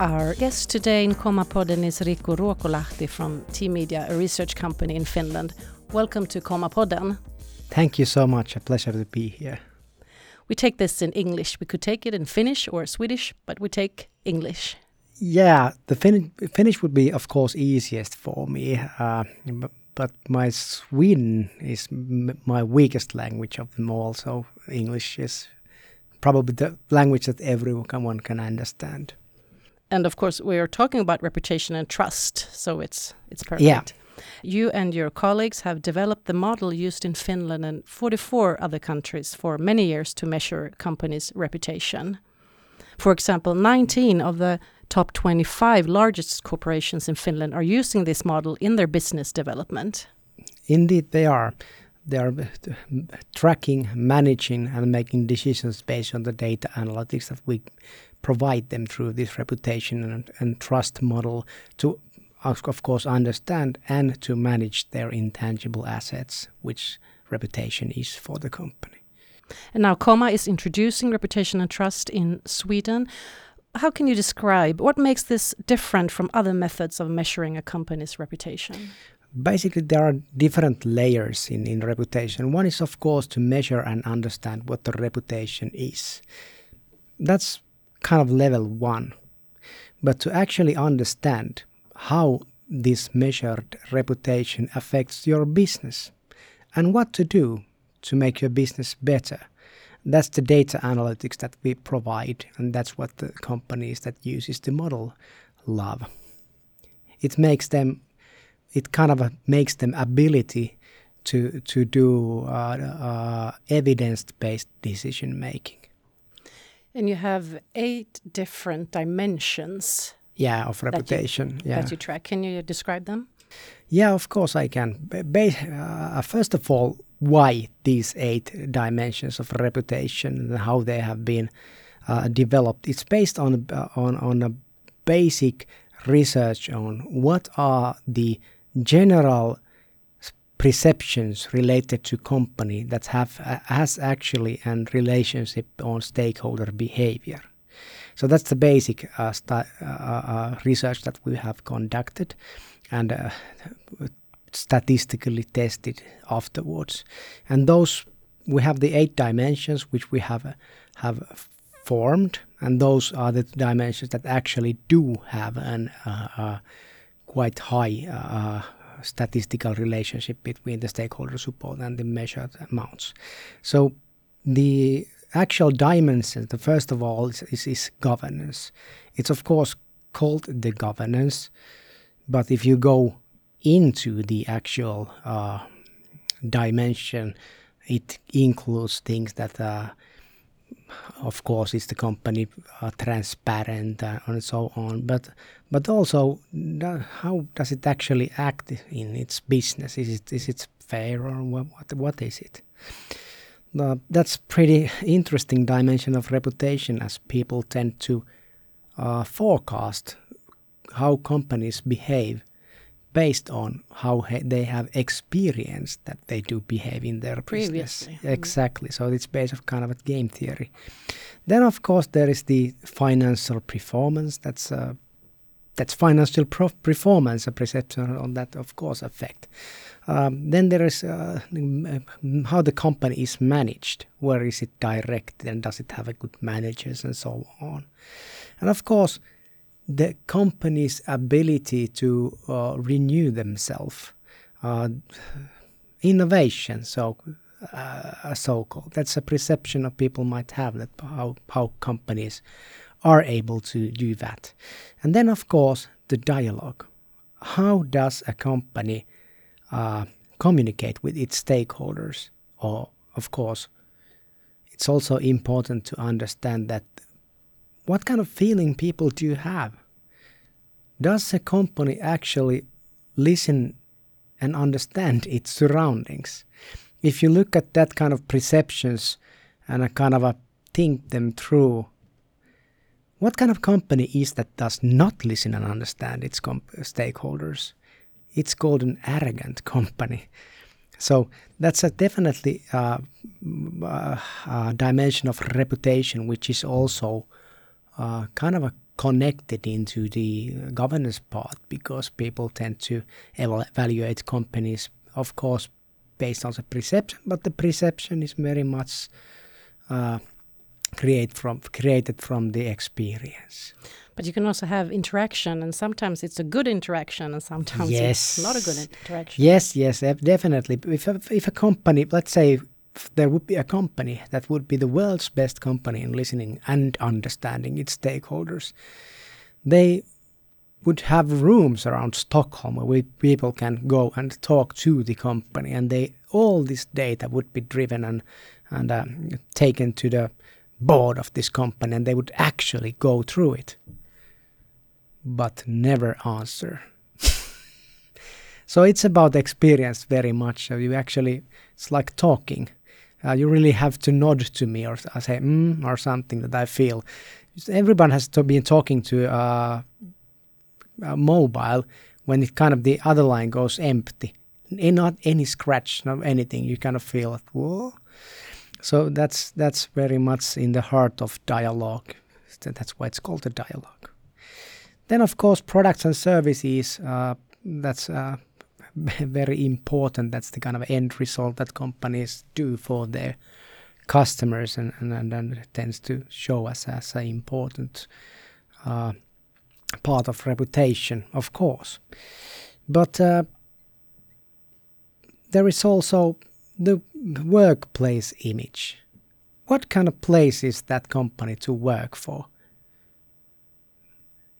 Our guest today in Komma-podden is Riku Ruokolahti from T-Media, a research company in Finland. Welcome to Komma-podden. Thank you so much. A pleasure to be here. We take this in English. We could take it in Finnish or Swedish, but we take English. Yeah, the fin- Finnish would be, of course, easiest for me. Uh, but, my Sweden is m- my weakest language of them all. So English is probably the language that everyone can understand. And of course, we are talking about reputation and trust, so it's it's perfect. Yeah. You and your colleagues have developed the model used in Finland and 44 other countries for many years to measure companies' reputation. For example, 19 of the top 25 largest corporations in Finland are using this model in their business development. Indeed, they are. They are uh, tracking, managing, and making decisions based on the data analytics that we provide them through this reputation and, and trust model to of course, understand and to manage their intangible assets, which reputation is for the company. And now Komma is introducing reputation and trust in Sweden. How can you describe what makes this different from other methods of measuring a company's reputation? Basically, there are different layers in, in reputation. One is, of course, to measure and understand what the reputation is. That's kind of level one. But to actually understand how this measured reputation affects your business and what to do to make your business better. That's the data analytics that we provide, and that's what the companies that uses the model love. It makes them, it kind of makes them ability to to do uh, uh, evidence-based decision making. And you have eight different dimensions yeah of reputation that you, yeah. that you track. Can you describe them? Yeah of course i can. Uh, first of all why these eight dimensions of reputation and how they have been uh, developed. It's based on uh, on on a basic research on what are the general perceptions related to company that have uh, has actually and relationship on stakeholder behavior so that's the basic uh, uh, uh, research that we have conducted and uh, statistically tested afterwards. And those we have the eight dimensions which we have have formed, and those are the dimensions that actually do have an uh, quite high statistical relationship between the stakeholder support and the measured amounts. So the actual dimensions, the first of all is, is, is, governance. It's of course called the governance, but if you go into the actual uh, dimension, it includes things that, uh, of course, is the company uh, transparent uh, and so on. But but also, how does it actually act in its business? Is it is it fair or what what, what is it? uh, that's pretty interesting dimension of reputation as people tend to uh, forecast how companies behave based on how they have experienced that they do behave in their Previously. business. Exactly. So it's based on kind of a game theory. Then of course there is the financial performance. That's uh, that's financial performance, a perception on that of course affect. Um, then there is uh, how the company is managed. Where is it directed and does it have a good managers and so on. And of course, the company's ability to uh, renew themselves, uh, innovation. So, uh, so called. That's a perception of people might have that how how companies are able to do that. And then, of course, the dialogue. How does a company uh, communicate with its stakeholders. Or, of course, it's also important to understand that what kind of feeling people do you have? Does a company actually listen and understand its surroundings? If you look at that kind of perceptions and a kind of a think them through, what kind of company is that does not listen and understand its stakeholders? it's called an arrogant company. So that's a definitely uh, uh, dimension of reputation, which is also uh, kind of a connected into the governance part because people tend to evaluate companies, of course, based on the perception, but the perception is very much uh, create from created from the experience. But you can also have interaction, and sometimes it's a good interaction, and sometimes yes. it's not a good interaction. Yes, yes, definitely. If a, if a company, let's say, there would be a company that would be the world's best company in listening and understanding its stakeholders, they would have rooms around Stockholm where people can go and talk to the company, and they all this data would be driven and and uh, taken to the board of this company, and they would actually go through it, but never answer. so it's about experience very much. So you actually, it's like talking. Uh, you really have to nod to me or say mm, or something that I feel. Everyone has to be talking to uh, a mobile when it kind of the other line goes empty. and Not any scratch, not anything. You kind of feel, whoa. So that's that's very much in the heart of dialogue. That's why it's called a dialogue. Then, of course, products and services. Uh, that's uh, very important. That's the kind of end result that companies do for their customers, and and, and tends to show us as an important uh, part of reputation, of course. But uh, there is also the workplace image. What kind of place is that company to work for?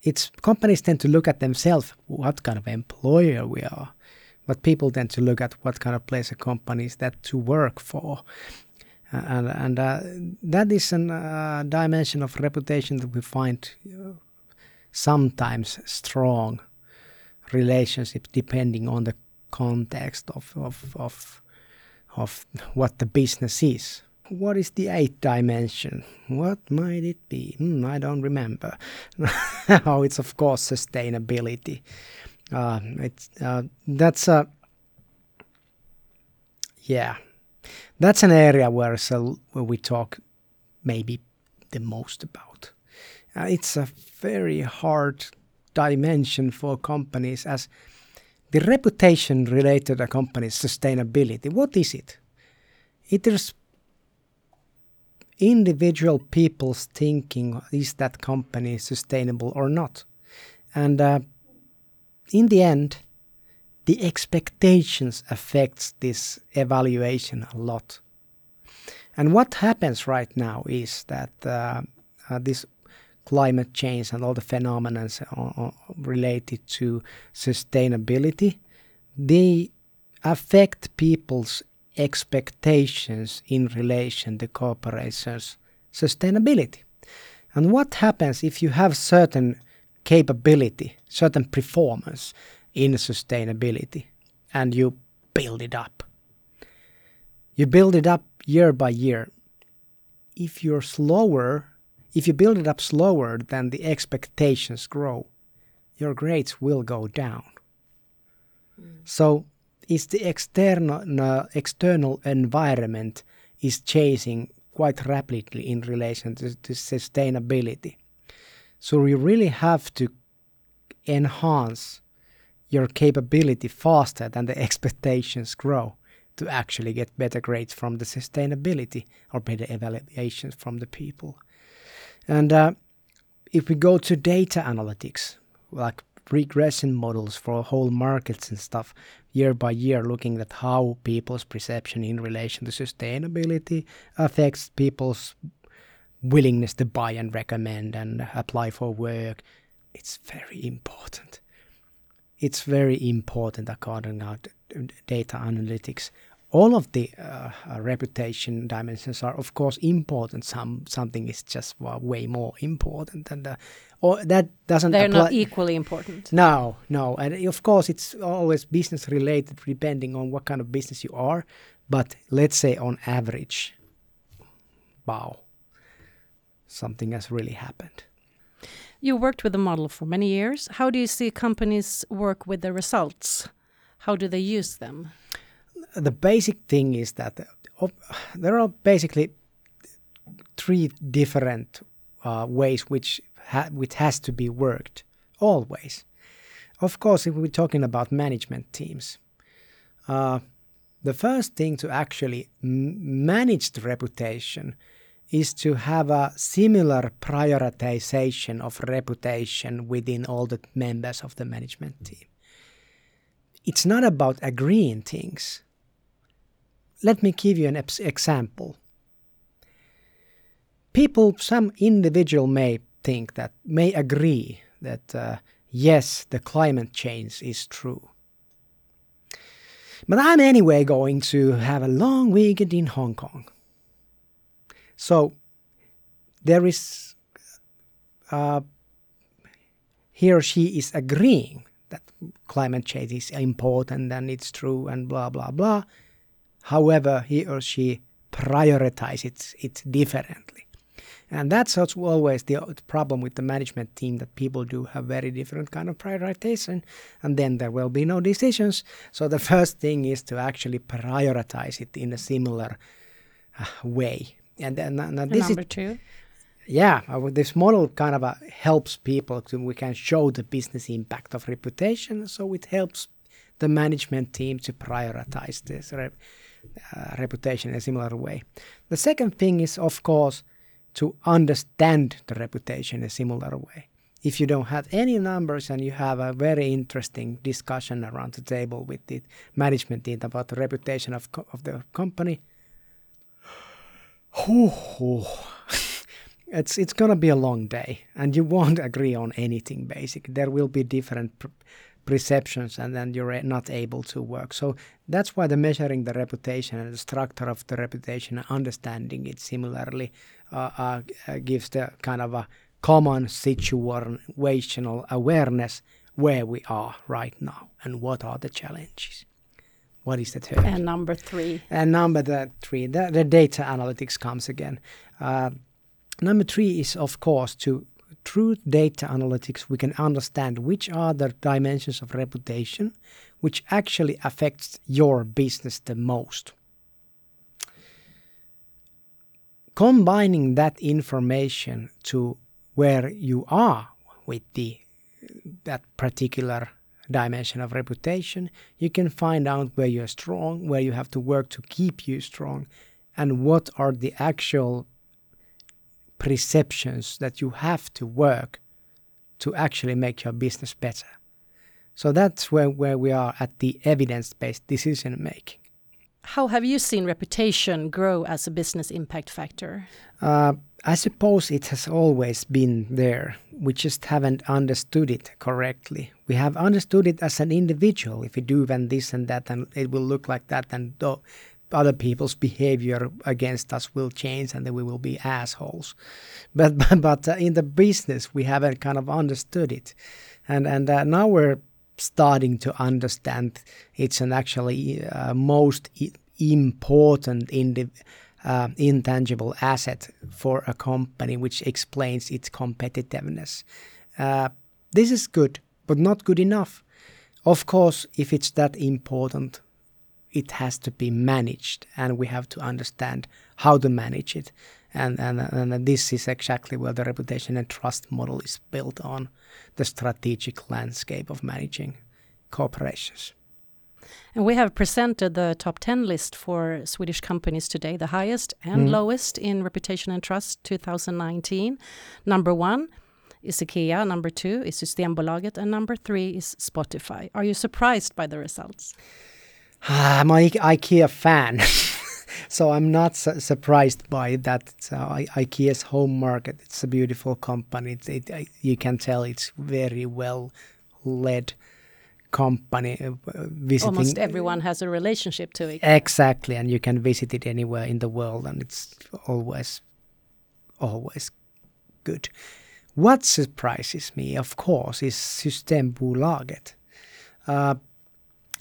It's companies tend to look at themselves, what kind of employer we are, but people tend to look at what kind of place a company is that to work for. Uh, and and uh, that is a uh, dimension of reputation that we find uh, sometimes strong relationship depending on the context of, of, of of what the business is. What is the eighth dimension? What might it be? Hmm, I don't remember. oh, it's of course sustainability. Uh, it's uh, that's a yeah, that's an area where where we talk maybe the most about. Uh, it's a very hard dimension for companies as the reputation related to a company's sustainability, what is it? It is individual people's thinking is that company sustainable or not? And uh, in the end, the expectations affects this evaluation a lot. And what happens right now is that uh, uh, this climate change and all the phenomena related to sustainability, they affect people's expectations in relation to corporations' sustainability. And what happens if you have certain capability, certain performance in sustainability, and you build it up? You build it up year by year. If you're slower if you build it up slower than the expectations grow, your grades will go down. Mm. So it's the external uh, external environment is changing quite rapidly in relation to, to sustainability. So you really have to enhance your capability faster than the expectations grow to actually get better grades from the sustainability or better evaluations from the people. And uh, if we go to data analytics, like regression models for whole markets and stuff, year by year, looking at how people's perception in relation to sustainability affects people's willingness to buy and recommend and apply for work, it's very important. It's very important according to data analytics. All of the uh, uh, reputation dimensions are of course important. Some something is just way more important than uh, or that doesn't they're not equally important. No no. And of course it's always business related depending on what kind of business you are. But let's say on average wow something has really happened. You worked with the model for many years. How do you see companies work with the results? How do they use them? The basic thing is that there are basically three different uh, ways which ha- which has to be worked always. Of course, if we're talking about management teams, uh, the first thing to actually manage the reputation is to have a similar prioritization of reputation within all the members of the management team. It's not about agreeing things. Let me give you an example. People, some individual may think that, may agree that uh, yes, the climate change is true. But I'm anyway going to have a long weekend in Hong Kong. So there is, uh, he or she is agreeing that climate change is important and it's true and blah, blah, blah. However, he or she prioritizes it differently. And that's always the problem with the management team that people do have very different kind of prioritization, and then there will be no decisions. So the first thing is to actually prioritize it in a similar uh, way and then and this number is, two. Yeah, uh, this model kind of uh, helps people to we can show the business impact of reputation. So it helps the management team to prioritize this uh, reputation in a similar way. The second thing is, of course, to understand the reputation in a similar way. If you don't have any numbers and you have a very interesting discussion around the table with the management team about the reputation of, co- of the company, it's it's gonna be a long day, and you won't agree on anything. basic. there will be different pr- perceptions, and then you're not able to work. So that's why the measuring the reputation and the structure of the reputation, and understanding it similarly, uh, uh, gives the kind of a common situational awareness where we are right now and what are the challenges. What is the third? And number three. And number the three, the, the data analytics comes again. Uh, number three is, of course, to through data analytics, we can understand which are the dimensions of reputation which actually affects your business the most. Combining that information to where you are with the that particular dimension of reputation, you can find out where you're strong, where you have to work to keep you strong, and what are the actual perceptions that you have to work to actually make your business better. So that's where, where we are at the evidence based decision making. How have you seen reputation grow as a business impact factor? Uh, I suppose it has always been there. We just haven't understood it correctly. We have understood it as an individual. If we do then this and that, and it will look like that, and other people's behavior against us will change, and then we will be assholes. But but, but uh, in the business, we haven't kind of understood it, and and uh, now we're starting to understand it's an actually uh, most important individual uh, intangible asset for a company, which explains its competitiveness. Uh, this is good, but not good enough. Of course, if it's that important, it has to be managed, and we have to understand how to manage it. And, and, and this is exactly where the reputation and trust model is built on the strategic landscape of managing corporations. And we have presented the top 10 list for Swedish companies today, the highest and mm. lowest in reputation and trust 2019. Number one is IKEA, number two is Systembolaget, and number three is Spotify. Are you surprised by the results? I'm an IKEA fan. so I'm not su surprised by that. Uh, IKEA's home market. It's a beautiful company. It, it, you can tell it's very well led company uh, visiting. Almost everyone has a relationship to it. Exactly, and you can visit it anywhere in the world, and it's always, always good. What surprises me, of course, is Systembolaget. Uh,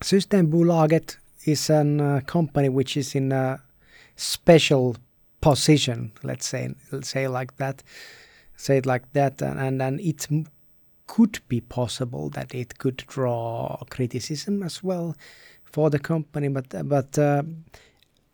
Systembolaget is a uh, company which is in a special position, let's say, let's say like that, say it like that, and and, and it's could be possible that it could draw criticism as well for the company. But but uh,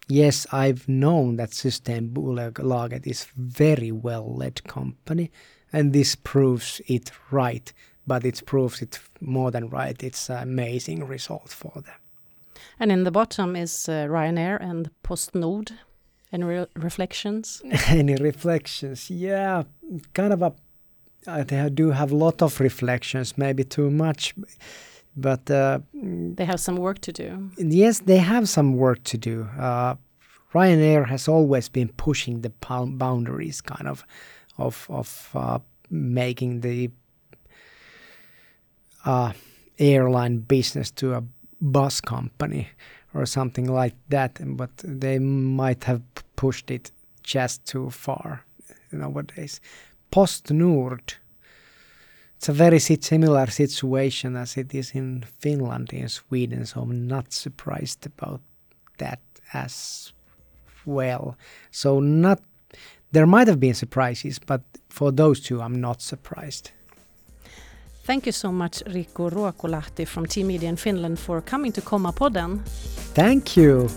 yes, I've known that Systembolaget is very well led company, and this proves it right. But it proves it more than right. It's an amazing result for them. And in the bottom is uh, Ryanair and PostNord. Any re reflections? Any reflections? Yeah, kind of a. I do have a lot of reflections, maybe too much, but uh, they have some work to do. Yes, they have some work to do. Uh, Ryanair has always been pushing the boundaries, kind of, of of uh, making the uh, airline business to a bus company or something like that. But they might have pushed it just too far nowadays. PostNord. It's a very similar situation as it is in Finland in Sweden, so I'm not surprised about that as well. So not there might have been surprises, but for those two, I'm not surprised. Thank you so much, Riku Ruokolahti from T-Media in Finland, for coming to Komma Podden. Thank you.